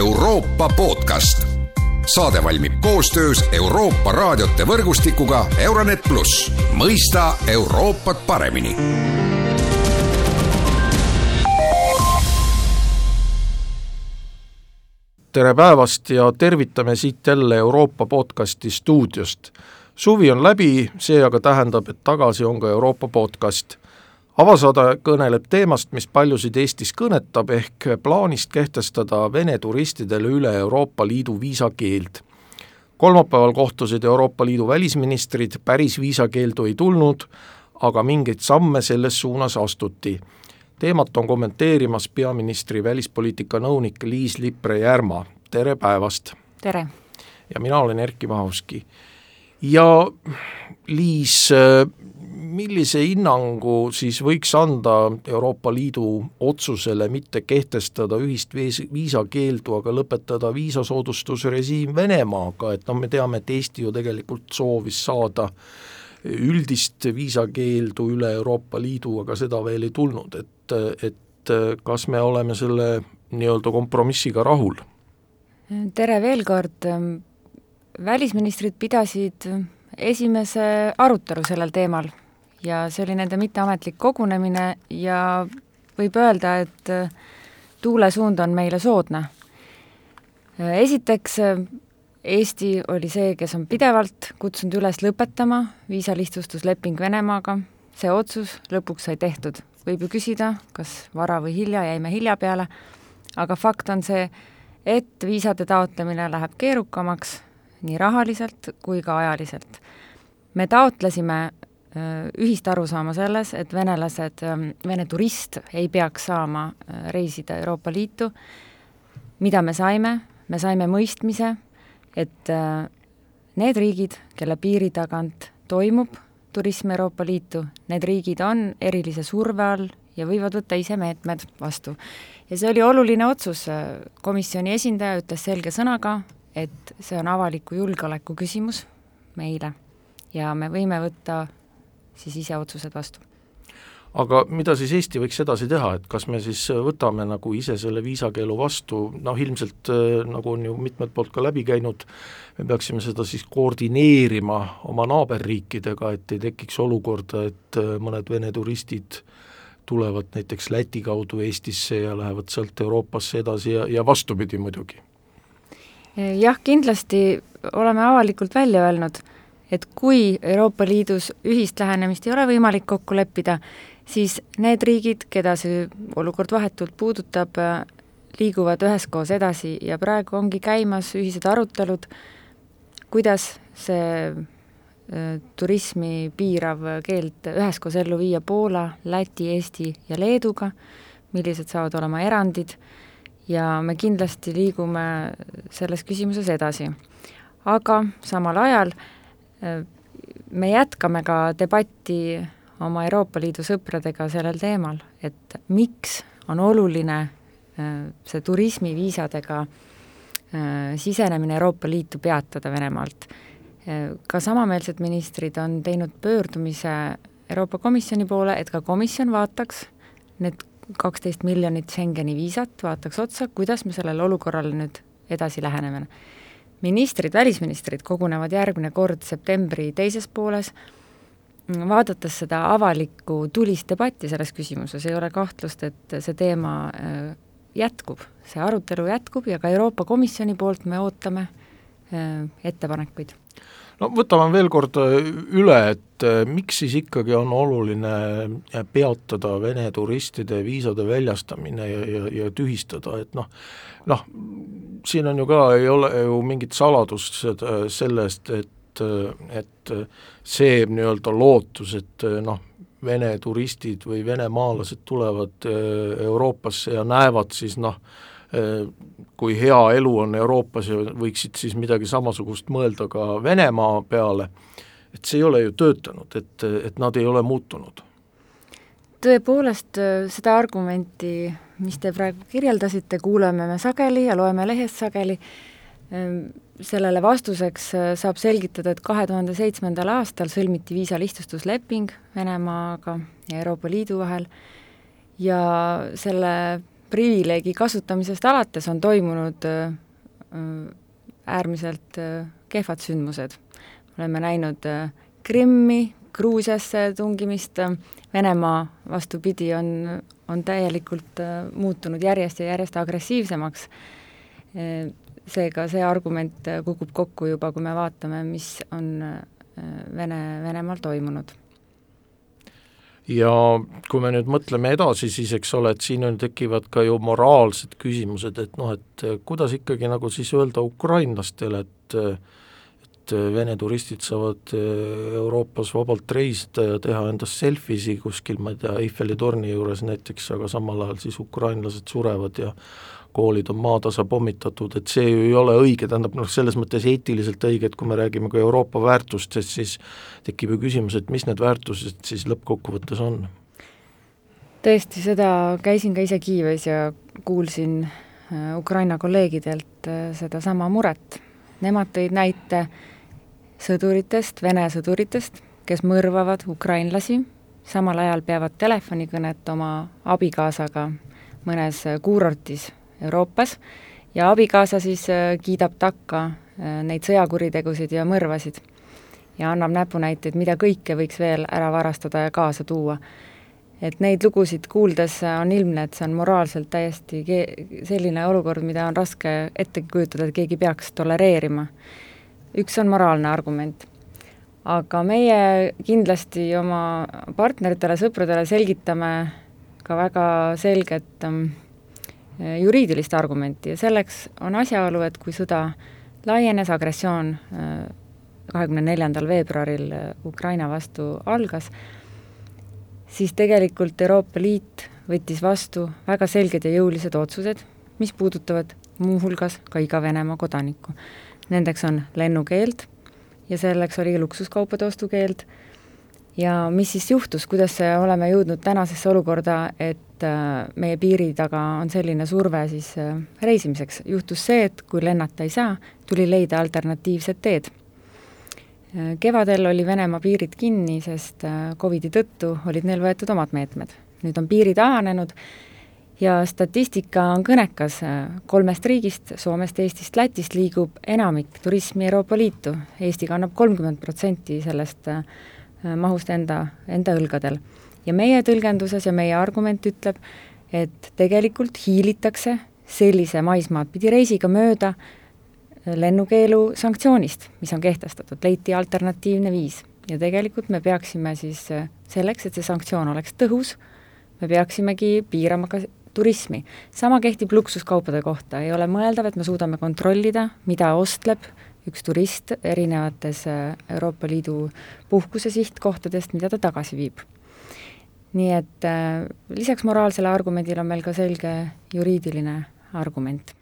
Euroopa podcast. saade valmib koostöös Euroopa raadiote võrgustikuga Euronet pluss, mõista Euroopat paremini tere päevast ja tervitame siit jälle Euroopa podcasti stuudiost. suvi on läbi, see aga tähendab, et tagasi on ka Euroopa podcast. Avasaade kõneleb teemast, mis paljusid Eestis kõnetab, ehk plaanist kehtestada Vene turistidele üle Euroopa Liidu viisakeeld. kolmapäeval kohtusid Euroopa Liidu välisministrid, päris viisakeeldu ei tulnud, aga mingeid samme selles suunas astuti teemat on kommenteerimas peaministri välispoliitika nõunik Liis Lippre-Järma, tere päevast! tere! ja mina olen Erkki Vahovski. ja Liis, millise hinnangu siis võiks anda Euroopa Liidu otsusele mitte kehtestada ühist viis, viisakeeldu, aga lõpetada viisasoodustusrežiim Venemaaga, et noh, me teame, et Eesti ju tegelikult soovis saada üldist viisakeeldu üle Euroopa Liidu, aga seda veel ei tulnud, et, et kas me oleme selle nii-öelda kompromissiga rahul? tere veel kord, välisministrid pidasid esimese arutelu sellel teemal ja see oli nende mitteametlik kogunemine ja võib öelda, et tuulesuund on meile soodne. esiteks, Eesti oli see, kes on pidevalt kutsunud üles lõpetama viisalihtsustusleping Venemaaga, see otsus lõpuks sai tehtud võib ju küsida, kas vara või hilja, jäime hilja peale, aga fakt on see, et viisade taotlemine läheb keerukamaks nii rahaliselt kui ka ajaliselt. me taotlesime ühist arusaama selles, et venelased, Vene turist ei peaks saama reisida Euroopa Liitu, mida me saime, me saime mõistmise, et need riigid, kelle piiri tagant toimub turism Euroopa Liitu, need riigid on erilise surve all ja võivad võtta ise meetmed vastu. ja see oli oluline otsus, komisjoni esindaja ütles selge sõnaga, et see on avaliku julgeoleku küsimus meile. Ja me võime võtta siis ise otsused vastu aga mida siis Eesti võiks edasi teha, et kas me siis võtame nagu ise selle viisakeelu vastu, noh ilmselt äh, nagu on ju mitmelt poolt ka läbi käinud, me peaksime seda siis koordineerima oma naaberriikidega, et ei tekiks olukorda, et äh, mõned Vene turistid tulevad näiteks Läti kaudu Eestisse ja lähevad sealt Euroopasse edasi ja, ja vastupidi muidugi. jah, kindlasti oleme avalikult välja öelnud, et kui Euroopa Liidus ühist lähenemist ei ole võimalik kokku leppida, siis need riigid, keda see olukord vahetult puudutab, liiguvad üheskoos edasi ja praegu ongi käimas ühised arutelud, kuidas see äh, turismi piirav keeld üheskoos ellu viia Poola, Läti, Eesti ja Leeduga, millised saavad olema erandid ja me kindlasti liigume selles küsimuses edasi. aga samal ajal äh, me jätkame ka debatti oma Euroopa Liidu sõpradega sellel teemal, et miks on oluline äh, see turismiviisadega äh, sisenemine Euroopa Liitu peatada Venemaalt. Äh, ka samameelsed ministrid on teinud pöördumise Euroopa Komisjoni poole, et ka komisjon vaataks need kaksteist miljonit Schengeni viisat, vaataks otsa, kuidas me sellele olukorrale nüüd edasi läheneme. Ministrid, välisministrid kogunevad järgmine kord septembri teises pooles vaadates seda avalikku tulist debatti selles küsimuses, ei ole kahtlust, et see teema äh, jätkub, see arutelu jätkub ja ka Euroopa Komisjoni poolt me ootame äh, ettepanekuid. No võtame veel kord äh, üle, et miks siis ikkagi on oluline peatada Vene turistide viisade väljastamine ja, ja, ja tühistada, et noh, noh, siin on ju ka, ei ole ju mingit saladust sellest, et et, see nii-öelda lootus, et noh, Vene turistid või venemaalased tulevad äh, Euroopasse ja näevad siis noh, äh, kui hea elu on Euroopas ja võiksid siis midagi samasugust mõelda ka Venemaa peale, et see ei ole ju töötanud, et, et nad ei ole muutunud. tõepoolest, äh, seda argumenti, mis te praegu kirjeldasite, kuuleme me sageli ja loeme lehest sageli, Ehm, sellele vastuseks äh, saab selgitada, et kahe tuhande seitsmendal aastal sõlmiti viisalihtsustusleping Venemaaga ja Euroopa Liidu vahel ja selle privileegi kasutamisest alates on toimunud äärmiselt kehvad sündmused. oleme näinud Krimmi, Gruusiasse tungimist, Venemaa vastupidi, on, on täielikult muutunud järjest ja järjest agressiivsemaks seega see argument kukub kokku juba, kui me vaatame, mis on Vene, Venemaal toimunud ja kui me nüüd mõtleme edasi, siis eks ole, et siin on, tekivad ka ju moraalsed küsimused, et noh, et kuidas ikkagi nagu siis öelda ukrainlastele, et et Vene turistid saavad Euroopas vabalt reisida ja teha endast selfisi kuskil, ma ei tea, Eiffeli torni juures näiteks, aga samal ajal siis ukrainlased surevad ja koolid on maatasa pommitatud, et see ju ei ole õige, tähendab noh, selles mõttes eetiliselt õige, et kui me räägime ka Euroopa väärtustest, siis tekib ju küsimus, et mis need väärtused siis lõppkokkuvõttes on? tõesti, seda käisin ka ise Kiievis ja kuulsin äh, Ukraina kolleegidelt äh, sedasama muret. Nemad tõid näite sõduritest, Vene sõduritest, kes mõrvavad ukrainlasi, samal ajal peavad telefonikõnet oma abikaasaga mõnes kuurortis Euroopas ja abikaasa siis äh, kiidab takka äh, neid sõjakuritegusid ja mõrvasid ja annab näpunäiteid, mida kõike võiks veel ära varastada ja kaasa tuua. et neid lugusid kuuldes on ilmne, et see on moraalselt täiesti selline olukord, mida on raske ette kujutada, et keegi peaks tolereerima. üks on moraalne argument. aga meie kindlasti oma partneritele, sõpradele selgitame ka väga selget ähm, Äh, juriidilist argumenti ja selleks on asjaolu, et kui sõda laienes, agressioon äh, kahekümne neljandal veebruaril äh, Ukraina vastu algas, siis tegelikult Euroopa Liit võttis vastu väga selged ja jõulised otsused, mis puudutavad muuhulgas ka iga Venemaa kodanikku. Nendeks on lennukeeld ja selleks oli luksuskaupade ostukeeld ja mis siis juhtus, kuidas oleme jõudnud tänasesse olukorda, et äh, meie piiri taga on selline surve siis äh, reisimiseks, juhtus see, et kui lennata ei saa, tuli leida alternatiivsed teed. Äh, kevadel oli Venemaa piirid kinni, sest Covidi tõttu olid neil võetud omad meetmed. nüüd on piirid avanenud ja statistika on kõnekas, kolmest riigist, Soomest, Eestist, Lätist liigub enamik turismi Euroopa Liitu, Eesti kannab kolmkümmend protsenti sellest mahust enda, enda õlgadel ja meie tõlgenduses ja meie argument ütleb, et tegelikult hiilitakse sellise maismaad pidi reisiga mööda lennukeelu sanktsioonist, mis on kehtestatud, leiti alternatiivne viis. ja tegelikult me peaksime siis selleks, et see sanktsioon oleks tõhus, me peaksimegi piirama ka turismi. sama kehtib luksuskaupade kohta, ei ole mõeldav, et me suudame kontrollida, mida ostleb üks turist erinevates Euroopa Liidu puhkuse sihtkohtadest, mida ta tagasi viib. Nii et äh, lisaks moraalsele argumendile on meil ka selge juriidiline argument.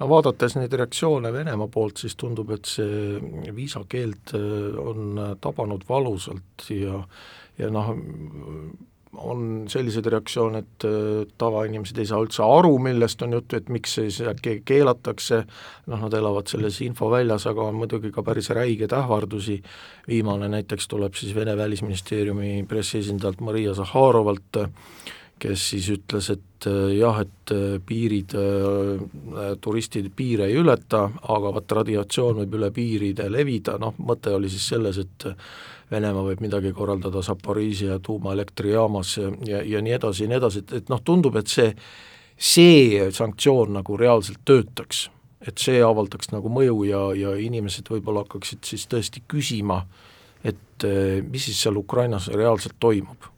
No vaadates neid reaktsioone Venemaa poolt, siis tundub, et see viisakeeld äh, on tabanud valusalt ja ja noh, on selliseid reaktsioone, et äh, tavainimesed ei saa üldse aru, millest on juttu, et miks siis äkki keelatakse, noh, nad elavad selles infoväljas, aga on muidugi ka päris räigeid ähvardusi, viimane näiteks tuleb siis Vene Välisministeeriumi pressiesindajalt Maria Zahharovalt, kes siis ütles, et äh, jah, et äh, piirid, turistid piire ei ületa, aga vaat radiatsioon võib üle piiride levida, noh, mõte oli siis selles, et Venemaa võib midagi korraldada tuumaelektrijaamas ja, ja, ja nii edasi ja nii edasi, et, et noh, tundub, et see, see sanktsioon nagu reaalselt töötaks. et see avaldaks nagu mõju ja, ja inimesed võib-olla hakkaksid siis tõesti küsima, et eh, mis siis seal Ukrainas reaalselt toimub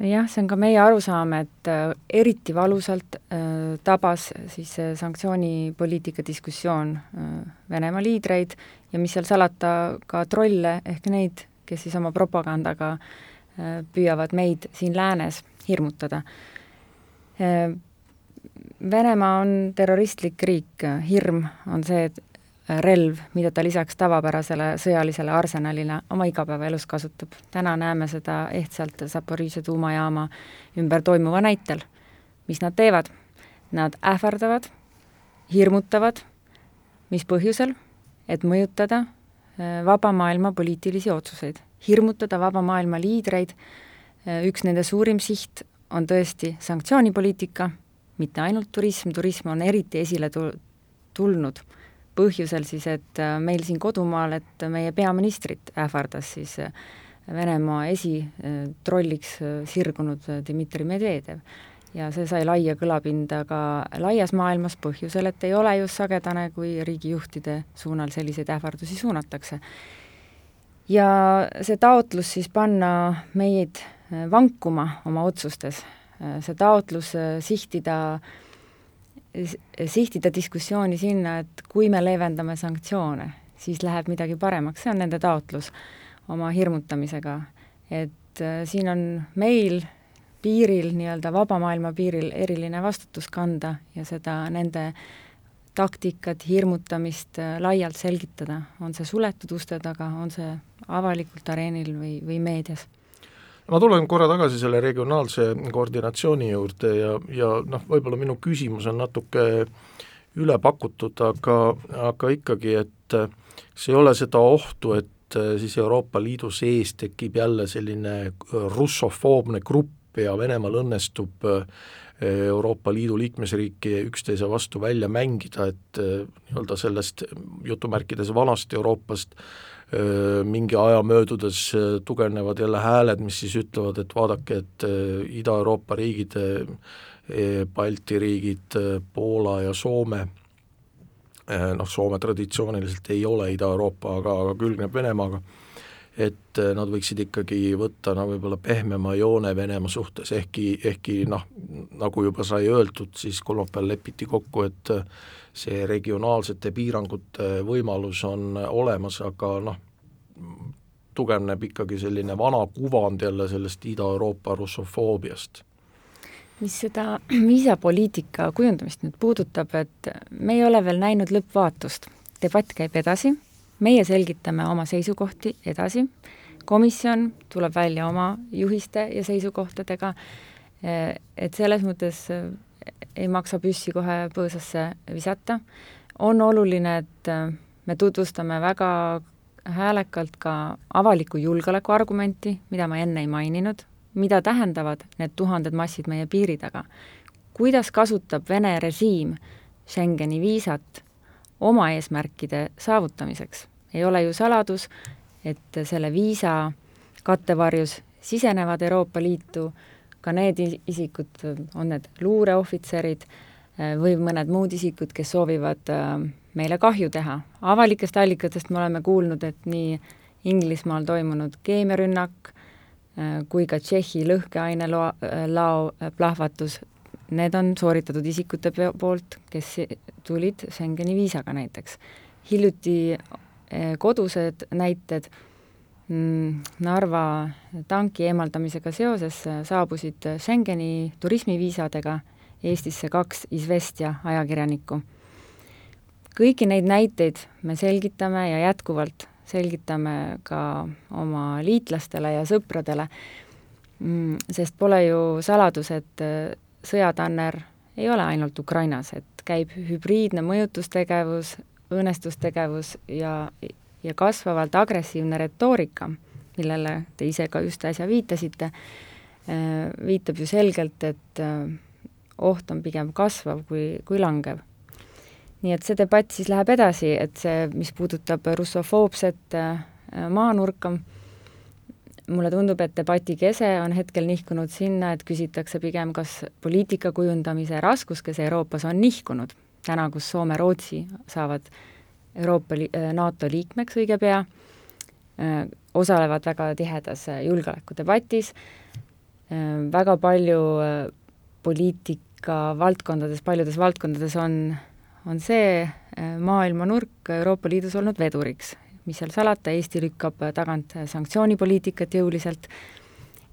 jah, see on ka meie arusaam, et äh, eriti valusalt äh, tabas siis see sanktsioonipoliitika diskussioon äh, Venemaa liidreid ja mis seal salata, ka trolle ehk neid, kes siis oma propagandaga äh, püüavad meid siin läänes hirmutada äh,. Venemaa on terroristlik riik, hirm on see, relv, mida ta lisaks tavapärasele sõjalisele arsenalile oma igapäevaelus kasutab. täna näeme seda ehtsalt Zaporižžja tuumajaama ümber toimuva näitel. mis nad teevad? Nad ähvardavad, hirmutavad, mis põhjusel? et mõjutada äh, vaba maailma poliitilisi otsuseid, hirmutada vaba maailma liidreid, äh, üks nende suurim siht on tõesti sanktsioonipoliitika, mitte ainult turism, turism on eriti esile tu-, tulnud põhjusel siis, et äh, meil siin kodumaal, et meie peaministrit ähvardas siis äh, Venemaa esitrolliks sirgunud Dmitri Medvedev. ja see sai laia kõlapinda ka laias maailmas põhjusel, et ei ole just sagedane, kui riigijuhtide suunal selliseid ähvardusi suunatakse. ja see taotlus siis panna meid vankuma oma otsustes, see taotlus sihtida äh, sihtida diskussiooni sinna, et kui me leevendame sanktsioone, siis läheb midagi paremaks, see on nende taotlus oma hirmutamisega. et äh, siin on meil piiril, nii-öelda vaba maailma piiril eriline vastutus kanda ja seda nende taktikat, hirmutamist äh, laialt selgitada, on see suletud uste taga, on see avalikult areenil või, või meedias ma tulen korra tagasi selle regionaalse koordinatsiooni juurde ja, ja noh, võib-olla minu küsimus on natuke üle pakutud, aga, aga ikkagi, et kas ei ole seda ohtu, et siis Euroopa Liidu sees tekib jälle selline russofoobne grupp ja Venemaal õnnestub Euroopa Liidu liikmesriiki üksteise vastu välja mängida, et nii-öelda sellest jutumärkides vanast Euroopast mingi aja möödudes tugevnevad jälle hääled, mis siis ütlevad, et vaadake, et Ida-Euroopa riigid, Balti riigid, Poola ja Soome, noh, Soome traditsiooniliselt ei ole Ida-Euroopa, aga, aga külgneb Venemaaga, et nad võiksid ikkagi võtta no võib-olla pehmema joone Venemaa suhtes, ehkki, ehkki noh, nagu juba sai öeldud, siis kolmapäeval lepiti kokku, et see regionaalsete piirangute võimalus on olemas, aga noh, tugevneb ikkagi selline vana kuvand jälle sellest Ida-Euroopa russofoobiast. Mis seda viisapoliitika kujundamist nüüd puudutab, et me ei ole veel näinud lõppvaatust. debatt käib edasi, meie selgitame oma seisukohti edasi, komisjon tuleb välja oma juhiste ja seisukohtadega, et selles mõttes ei maksa püssi kohe põõsasse visata. on oluline, et äh, me tutvustame väga häälekalt ka avaliku julgeoleku argumenti, mida ma enne ei maininud, mida tähendavad need tuhanded massid meie piiri taga. kuidas kasutab Vene režiim Schengeni viisat oma eesmärkide saavutamiseks. ei ole ju saladus, et selle viisa kattevarjus sisenevad Euroopa Liitu ka need isikud, on need luureohvitserid äh, või mõned muud isikud, kes soovivad äh, meile kahju teha. avalikest allikatest me oleme kuulnud, et nii Inglismaal toimunud keemiarünnak äh, kui ka Tšehhi lõhkeainelao, lao plahvatus, need on sooritatud isikute poolt, kes tulid Schengeni viisaga näiteks. hiljuti kodused näited Mm, Narva tanki eemaldamisega seoses saabusid Schengeni turismiviisadega Eestisse kaks Izvestja ajakirjanikku. kõiki neid näiteid me selgitame ja jätkuvalt selgitame ka oma liitlastele ja sõpradele, mm, sest pole ju saladus, et äh, sõjatanner ei ole ainult Ukrainas, et käib hübriidne mõjutustegevus, õõnestustegevus ja ja kasvavalt agressiivne retoorika, millele te ise ka just äsja viitasite, viitab ju selgelt, et oht on pigem kasvav kui, kui langev. nii et see debatt siis läheb edasi, et see, mis puudutab russofoobset maanurka, mulle tundub, et debati kese on hetkel nihkunud sinna, et küsitakse pigem, kas poliitika kujundamise raskuskese Euroopas on nihkunud, täna, kus Soome-Rootsi saavad äh, Euroopa li-, äh, NATO liikmeks õige pea, äh, osalevad väga tihedas äh, julgeolekudebatis, väga palju poliitika valdkondades, paljudes valdkondades on, on see maailmanurk Euroopa Liidus olnud veduriks. Mis seal salata, Eesti lükkab tagant sanktsioonipoliitikat jõuliselt,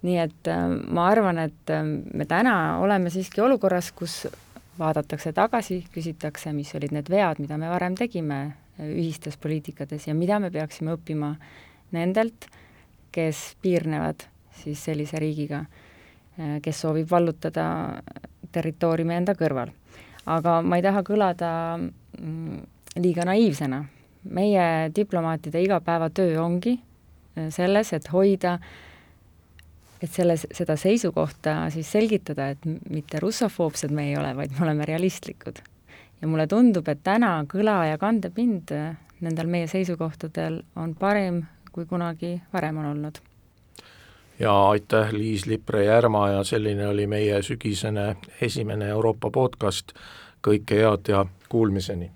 nii et ma arvan, et me täna oleme siiski olukorras, kus vaadatakse tagasi, küsitakse, mis olid need vead, mida me varem tegime, ühistes poliitikates ja mida me peaksime õppima nendelt, kes piirnevad siis sellise riigiga, kes soovib vallutada territooriumi enda kõrval. aga ma ei taha kõlada mm, liiga naiivsena. Meie diplomaatide igapäevatöö ongi selles, et hoida et selles, seda seisukohta siis selgitada, et mitte russofoobsed me ei ole, vaid me oleme realistlikud. ja mulle tundub, et täna kõla ja kandepind nendel meie seisukohtadel on parem, kui kunagi varem on olnud ja aitäh, Liis Lipre-Järma ja selline oli meie sügisene esimene Euroopa podcast, kõike head ja kuulmiseni!